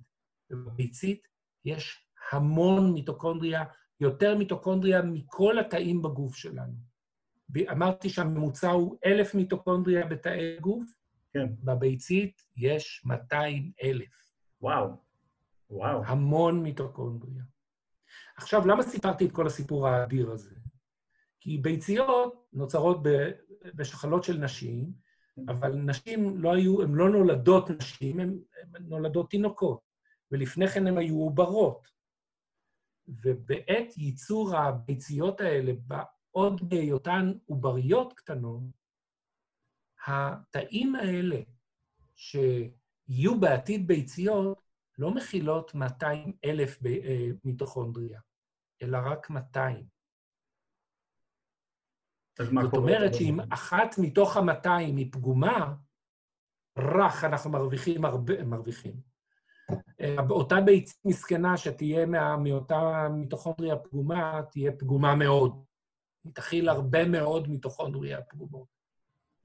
ובביצית יש המון מיטוכונדריה, יותר מיטוכונדריה מכל התאים בגוף שלנו. אמרתי שהממוצע הוא אלף מיטוכונדריה בתאי גוף, כן. בביצית יש 200 אלף. וואו, וואו. המון מיטוכונדריה. עכשיו, למה סיפרתי את כל הסיפור האדיר הזה? כי ביציות נוצרות בשחלות של נשים, אבל נשים לא היו, הן לא נולדות נשים, הן נולדות תינוקות, ולפני כן הן היו עוברות. ובעת ייצור הביציות האלה, עוד בהיותן עובריות קטנות, התאים האלה שיהיו בעתיד ביציות לא מכילות 200 אלף אה, מיטוכונדריה, אלא רק 200. זאת אומרת שאם אחת מתוך ה-200 היא פגומה, רך אנחנו מרוויחים הרבה, מרוויחים. אה, אותה ביצית מסכנה שתהיה מה, מאותה מיטוכונדריה פגומה, תהיה פגומה מאוד. היא תכיל הרבה מאוד מיטוכונדריה פגומות.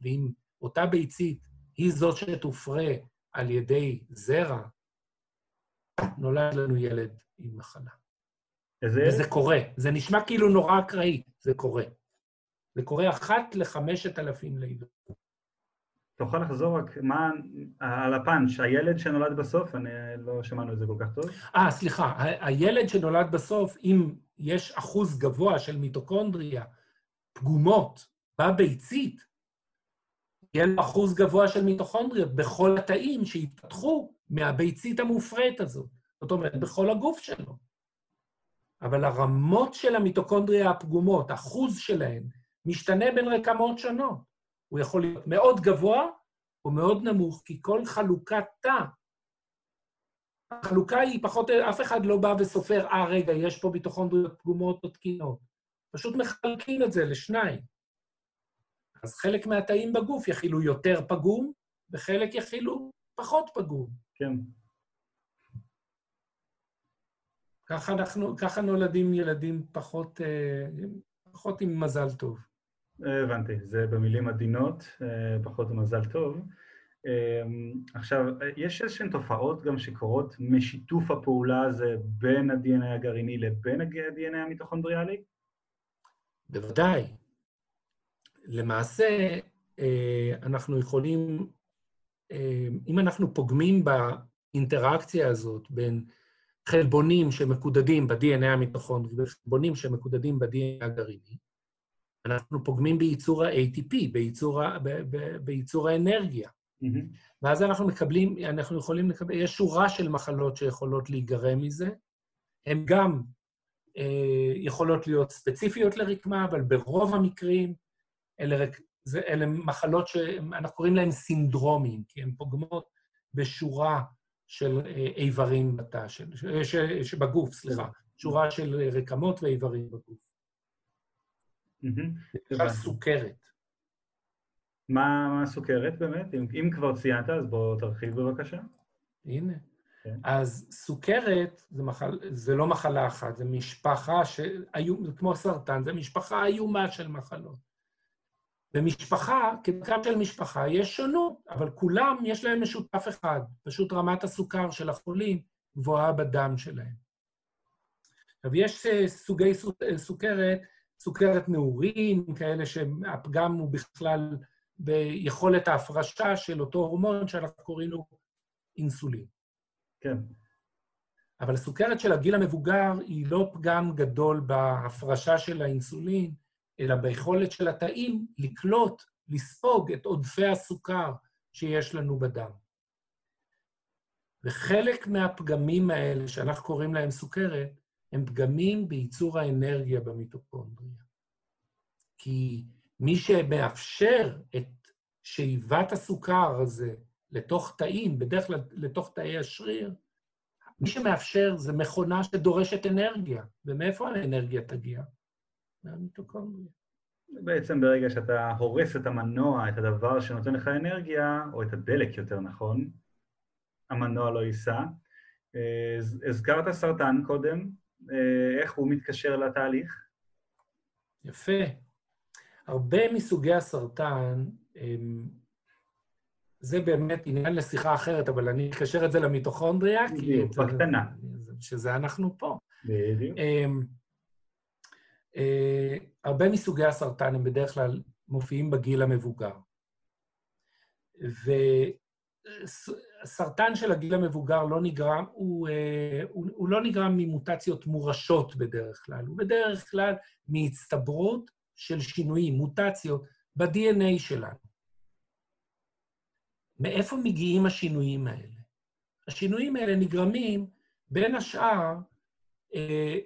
ואם אותה ביצית היא זאת שתופרה על ידי זרע, נולד לנו ילד עם מחלה. איזה... וזה קורה. זה נשמע כאילו נורא אקראי, זה קורה. זה קורה אחת לחמשת אלפים לידות. תוכל לחזור רק מה, על הפאנץ', הילד שנולד בסוף, אני לא שמענו את זה כל כך טוב. אה, סליחה, הילד שנולד בסוף, אם יש אחוז גבוה של מיטוקונדריה פגומות בביצית, יהיה לו אחוז גבוה של מיטוכונדריות בכל התאים שהתפתחו מהביצית המופרית הזאת. זאת אומרת, בכל הגוף שלו. אבל הרמות של המיטוקונדריה הפגומות, אחוז שלהן, משתנה בין רקמות שונות. הוא יכול להיות מאוד גבוה או מאוד נמוך, כי כל חלוקת תא, החלוקה היא פחות, אף אחד לא בא וסופר, אה, רגע, יש פה מיטוכונדריות פגומות או תקינות. פשוט מחלקים את זה לשניים. אז חלק מהתאים בגוף יכילו יותר פגום, וחלק יכילו פחות פגום. כן. ככה, אנחנו, ככה נולדים ילדים פחות, אה, פחות עם מזל טוב. הבנתי, זה במילים עדינות, אה, פחות מזל טוב. עכשיו, יש איזשהן תופעות גם שקורות משיתוף הפעולה הזה בין ה-DNA הגרעיני לבין ה-DNA המיטוכונדריאלי? בוודאי. למעשה, אנחנו יכולים אה, אם אנחנו פוגמים באינטראקציה הזאת בין חלבונים שמקודדים ב-DNA המיטוכונדרי וחלבונים שמקודדים ב-DNA הגרעיני, אנחנו פוגמים בייצור ה-ATP, בייצור, ה- ב- ב- בייצור האנרגיה. Mm-hmm. ואז אנחנו מקבלים, אנחנו יכולים לקבל, יש שורה של מחלות שיכולות להיגרם מזה. הן גם אה, יכולות להיות ספציפיות לרקמה, אבל ברוב המקרים אלה זה, אלה מחלות שאנחנו קוראים להן סינדרומים, כי הן פוגמות בשורה של אה, איברים בתא, של, ש, ש, בגוף, סליחה, שורה של רקמות ואיברים בגוף. למשל סוכרת. מה הסוכרת באמת? אם, כבר ציינת, אז בוא תרחיב בבקשה. הנה. כן. אז סוכרת זה, מחל... זה לא מחלה אחת, זה משפחה, ש... כמו סרטן, זה משפחה איומה של מחלות. במשפחה, כדרכם של משפחה, יש שונות, אבל כולם, יש להם משותף אחד, פשוט רמת הסוכר של החולים גבוהה בדם שלהם. עכשיו, יש אה, סוגי אה, סוכרת, סוכרת נעורים, כאלה שהפגם הוא בכלל ביכולת ההפרשה של אותו הורמון שאנחנו קוראים לו אינסולין. כן. אבל הסוכרת של הגיל המבוגר היא לא פגם גדול בהפרשה של האינסולין, אלא ביכולת של התאים לקלוט, לספוג את עודפי הסוכר שיש לנו בדם. וחלק מהפגמים האלה, שאנחנו קוראים להם סוכרת, הם פגמים בייצור האנרגיה במיטוקונדריה. כי מי שמאפשר את שאיבת הסוכר הזה לתוך תאים, בדרך כלל לתוך תאי השריר, מי שמאפשר זה מכונה שדורשת אנרגיה. ומאיפה האנרגיה תגיע? מהמיטוקונדריה. בעצם ברגע שאתה הורס את המנוע, את הדבר שנותן לך אנרגיה, או את הדלק יותר נכון, המנוע לא ייסע. הזכרת סרטן קודם, איך הוא מתקשר לתהליך? יפה. הרבה מסוגי הסרטן, זה באמת עניין לשיחה אחרת, אבל אני אקשר את זה למיטוכונדריה, כי... בקטנה. שזה אנחנו פה. בדיוק. אה, הרבה מסוגי הסרטן הם בדרך כלל מופיעים בגיל המבוגר. וסרטן של הגיל המבוגר לא נגרם, הוא, אה, הוא, הוא לא נגרם ממוטציות מורשות בדרך כלל, הוא בדרך כלל מהצטברות של שינויים, מוטציות, ב-DNA שלנו. מאיפה מגיעים השינויים האלה? השינויים האלה נגרמים, בין השאר, אה,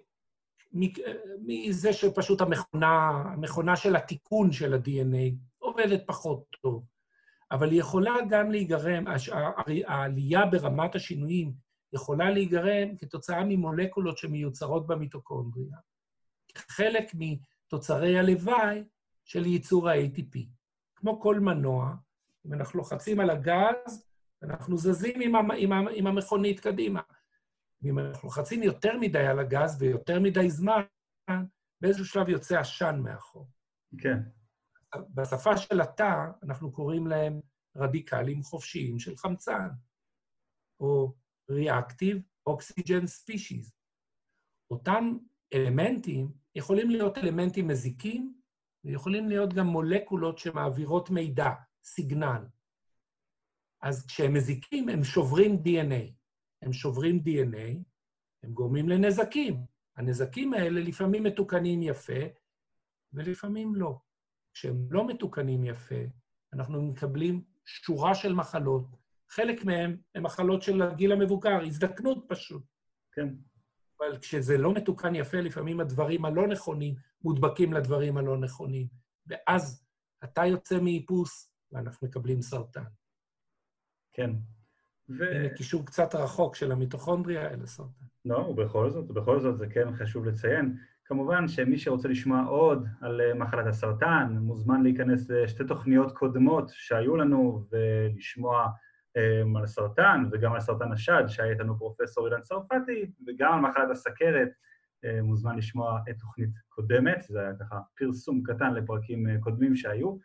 מזה שפשוט המכונה, המכונה של התיקון של ה-DNA עובדת פחות טוב. אבל היא יכולה גם להיגרם, העלייה ברמת השינויים יכולה להיגרם כתוצאה ממולקולות שמיוצרות במיטוקונדריה, חלק מתוצרי הלוואי של ייצור ה-ATP. כמו כל מנוע, אם אנחנו לוחצים על הגז, אנחנו זזים עם, עם, עם המכונית קדימה. ואם אנחנו לוחצים יותר מדי על הגז ויותר מדי זמן, באיזשהו שלב יוצא עשן מאחור. כן. בשפה של התא, אנחנו קוראים להם רדיקלים חופשיים של חמצן, או Reactive Oxygen Species. אותם אלמנטים יכולים להיות אלמנטים מזיקים, ויכולים להיות גם מולקולות שמעבירות מידע, סיגנל. אז כשהם מזיקים, הם שוברים DNA. הם שוברים DNA, הם גורמים לנזקים. הנזקים האלה לפעמים מתוקנים יפה, ולפעמים לא. כשהם לא מתוקנים יפה, אנחנו מקבלים שורה של מחלות. חלק מהן הן מחלות של הגיל המבוגר, הזדקנות פשוט. כן. אבל כשזה לא מתוקן יפה, לפעמים הדברים הלא נכונים מודבקים לדברים הלא נכונים. ואז אתה יוצא מאיפוס, ואנחנו מקבלים סרטן. כן. ו... הנה קישור קצת רחוק של המיטוכונדריה אל הסרטן. לא, ובכל זאת, ובכל זאת זה כן חשוב לציין. כמובן שמי שרוצה לשמוע עוד על אה, מחלת הסרטן, מוזמן להיכנס לשתי תוכניות קודמות שהיו לנו ולשמוע על סרטן וגם על סרטן השד, שהיה איתנו פרופסור אילן צרפתי, וגם על מחלת הסכרת, מוזמן לשמוע את תוכנית קודמת, זה היה ככה פרסום קטן לפרקים קודמים שהיו.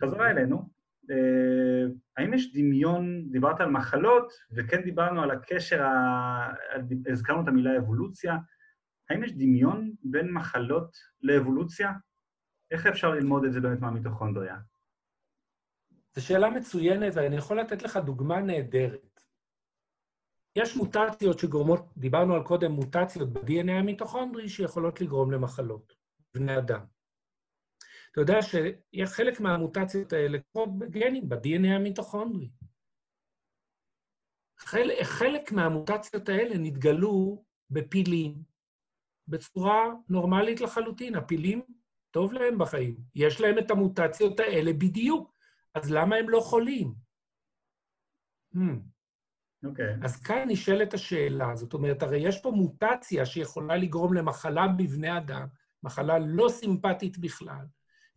חזרה אלינו, האם יש דמיון, דיברת על מחלות, וכן דיברנו על הקשר, ה... הזכרנו את המילה אבולוציה, האם יש דמיון בין מחלות לאבולוציה? איך אפשר ללמוד את זה באמת מהמיטוכונדריה? זו שאלה מצוינת, ואני יכול לתת לך דוגמה נהדרת. יש מוטציות שגורמות, דיברנו על קודם מוטציות ב-DNA המיטוכונדרי שיכולות לגרום למחלות, בני אדם. אתה יודע שחלק מהמוטציות האלה קורות בגנים, ב-DNA המיטוכונדרי. חלק, חלק מהמוטציות האלה נתגלו בפילים, בצורה נורמלית לחלוטין. הפילים, טוב להם בחיים. יש להם את המוטציות האלה בדיוק, אז למה הם לא חולים? Hmm. אוקיי. Okay. אז כאן נשאלת השאלה, זאת אומרת, הרי יש פה מוטציה שיכולה לגרום למחלה בבני אדם, מחלה לא סימפטית בכלל,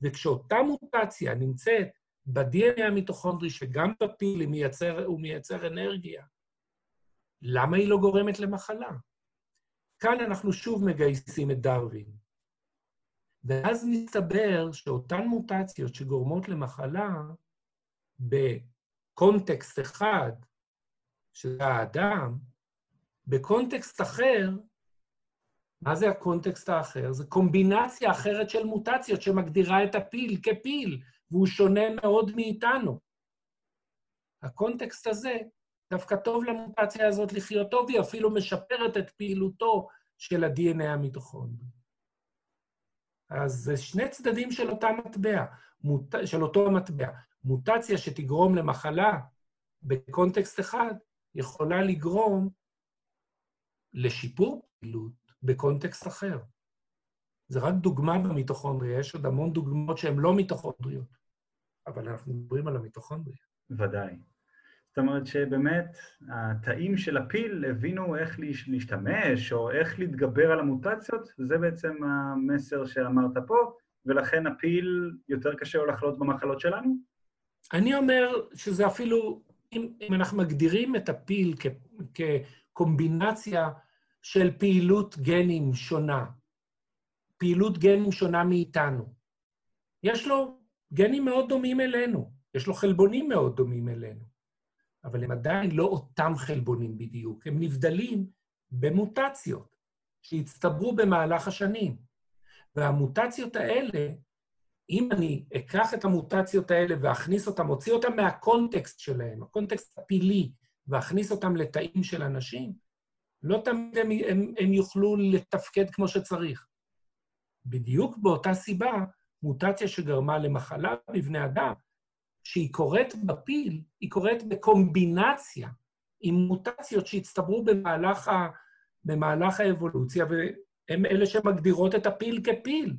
וכשאותה מוטציה נמצאת ב-DNA המיטוכונדרי, שגם בפיל מייצר, הוא מייצר אנרגיה, למה היא לא גורמת למחלה? כאן אנחנו שוב מגייסים את דרווין. ואז מסתבר שאותן מוטציות שגורמות למחלה, בקונטקסט אחד, שזה האדם, בקונטקסט אחר, מה זה הקונטקסט האחר? זה קומבינציה אחרת של מוטציות שמגדירה את הפיל כפיל, והוא שונה מאוד מאיתנו. הקונטקסט הזה דווקא טוב למוטציה הזאת לחיות טוב, היא אפילו משפרת את פעילותו של ה-DNA המיטוכונדרי. אז זה שני צדדים של אותה מטבע, מוט... של אותו המטבע. מוטציה שתגרום למחלה בקונטקסט אחד, יכולה לגרום לשיפור פעילות בקונטקסט אחר. זה רק דוגמה במיטוכונדריה, יש עוד המון דוגמאות שהן לא מיטוכונדריות, אבל אנחנו מדברים על המיטוכונדריה. ודאי. אומרת שבאמת התאים של הפיל הבינו איך להשתמש או איך להתגבר על המוטציות, זה בעצם המסר שאמרת פה, ולכן הפיל יותר קשה לו לחלות במחלות שלנו? אני אומר שזה אפילו, אם, אם אנחנו מגדירים את הפיל כ, כקומבינציה של פעילות גנים שונה, פעילות גנים שונה מאיתנו, יש לו גנים מאוד דומים אלינו, יש לו חלבונים מאוד דומים אלינו. אבל הם עדיין לא אותם חלבונים בדיוק, הם נבדלים במוטציות שהצטברו במהלך השנים. והמוטציות האלה, אם אני אקח את המוטציות האלה ואכניס אותן, אוציא אותן מהקונטקסט שלהם, הקונטקסט הפילי, ואכניס אותן לתאים של אנשים, לא תמיד הם, הם, הם יוכלו לתפקד כמו שצריך. בדיוק באותה סיבה, מוטציה שגרמה למחלה בבני אדם, שהיא קורית בפיל, היא קורית בקומבינציה עם מוטציות שהצטברו במהלך, ה, במהלך האבולוציה, והן אלה שמגדירות את הפיל כפיל.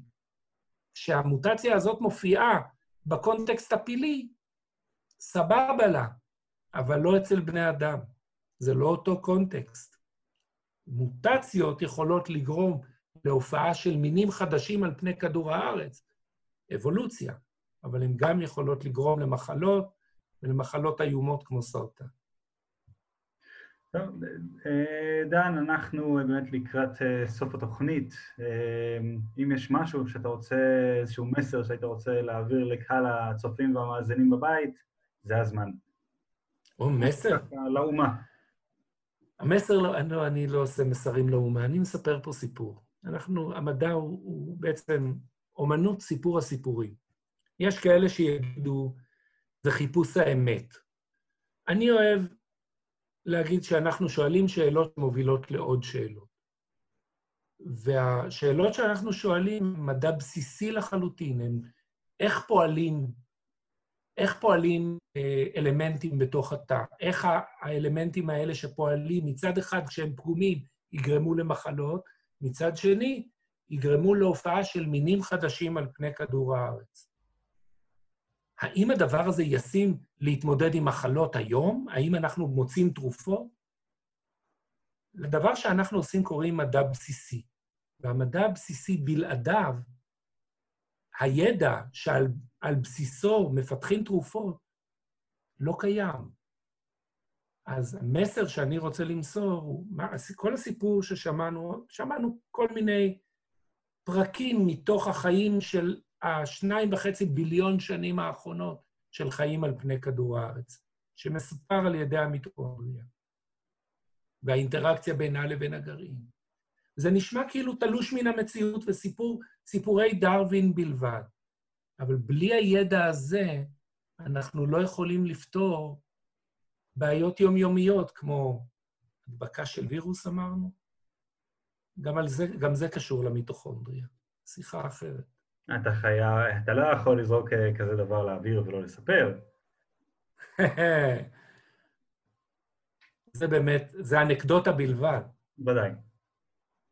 כשהמוטציה הזאת מופיעה בקונטקסט הפילי, סבבה לה, אבל לא אצל בני אדם. זה לא אותו קונטקסט. מוטציות יכולות לגרום להופעה של מינים חדשים על פני כדור הארץ, אבולוציה. אבל הן גם יכולות לגרום למחלות ולמחלות איומות כמו סרטן. טוב, אה, דן, אנחנו באמת לקראת אה, סוף התוכנית. אה, אם יש משהו שאתה רוצה, איזשהו מסר שהיית רוצה להעביר לקהל הצופים והמאזינים בבית, זה הזמן. או, מסר? לאומה. המסר, לא, אני, לא, אני לא עושה מסרים לאומה, אני מספר פה סיפור. אנחנו, המדע הוא, הוא בעצם אומנות סיפור הסיפורים. יש כאלה שיגידו, זה חיפוש האמת. אני אוהב להגיד שאנחנו שואלים שאלות מובילות לעוד שאלות. והשאלות שאנחנו שואלים, מדע בסיסי לחלוטין, הן איך פועלים, איך פועלים אה, אלמנטים בתוך התא, איך האלמנטים האלה שפועלים, מצד אחד כשהם פגומים יגרמו למחלות, מצד שני יגרמו להופעה של מינים חדשים על פני כדור הארץ. האם הדבר הזה ישים להתמודד עם מחלות היום? האם אנחנו מוצאים תרופות? לדבר שאנחנו עושים קוראים מדע בסיסי. והמדע הבסיסי בלעדיו, הידע שעל בסיסו מפתחים תרופות, לא קיים. אז המסר שאני רוצה למסור הוא, כל הסיפור ששמענו, שמענו כל מיני פרקים מתוך החיים של השניים וחצי ביליון שנים האחרונות של חיים על פני כדור הארץ, שמסופר על ידי המיטוכונדריה, והאינטראקציה בינה לבין הגרעין. זה נשמע כאילו תלוש מן המציאות וסיפורי דרווין בלבד, אבל בלי הידע הזה, אנחנו לא יכולים לפתור בעיות יומיומיות, כמו הדבקה של וירוס, אמרנו. גם, זה, גם זה קשור למיטוכונדריה. שיחה אחרת. אתה חייב, אתה לא יכול לזרוק אה, כזה דבר לאוויר ולא לספר. זה באמת, זה אנקדוטה בלבד. ודאי.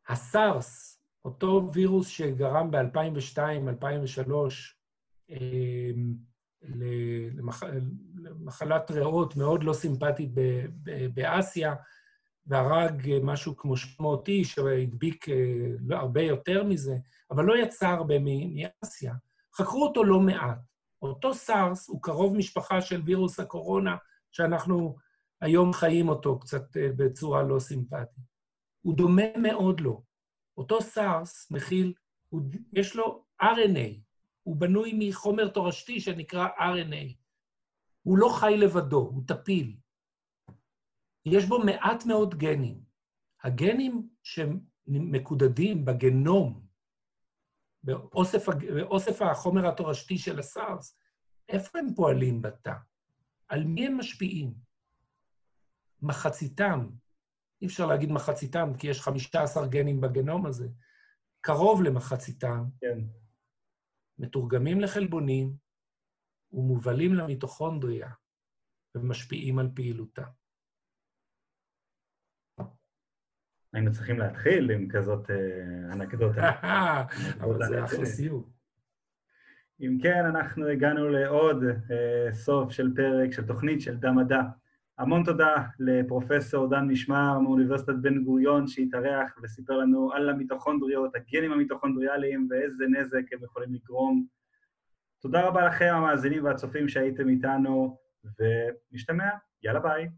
הסארס, אותו וירוס שגרם ב-2002-2003 אמ, למחלת ריאות מאוד לא סימפטית באסיה, והרג משהו כמו 700 איש, והדביק אה, לא, הרבה יותר מזה, אבל לא יצא הרבה מאסיה. חקרו אותו לא מעט. אותו סארס הוא קרוב משפחה של וירוס הקורונה, שאנחנו היום חיים אותו קצת אה, בצורה לא סימפטית. הוא דומה מאוד לו. אותו סארס מכיל, הוא, יש לו RNA, הוא בנוי מחומר תורשתי שנקרא RNA. הוא לא חי לבדו, הוא טפיל. יש בו מעט מאוד גנים. הגנים שמקודדים בגנום, באוסף, באוסף החומר התורשתי של הסארס, איפה הם פועלים בתא? על מי הם משפיעים? מחציתם, אי אפשר להגיד מחציתם, כי יש 15 גנים בגנום הזה, קרוב למחציתם, כן. מתורגמים לחלבונים ומובלים למיטוכונדריה ומשפיעים על פעילותה. היינו צריכים להתחיל עם כזאת אה, אנקדוטה. אבל זה אחלה סיום. אם כן, אנחנו הגענו לעוד אה, סוף של פרק, של תוכנית של דם מדע. המון תודה לפרופסור דן משמר מאוניברסיטת בן גוריון שהתארח וסיפר לנו על המיטוכונדריות, הגנים המיטוכונדריאליים ואיזה נזק הם יכולים לגרום. תודה רבה לכם המאזינים והצופים שהייתם איתנו, ונשתמע, יאללה ביי.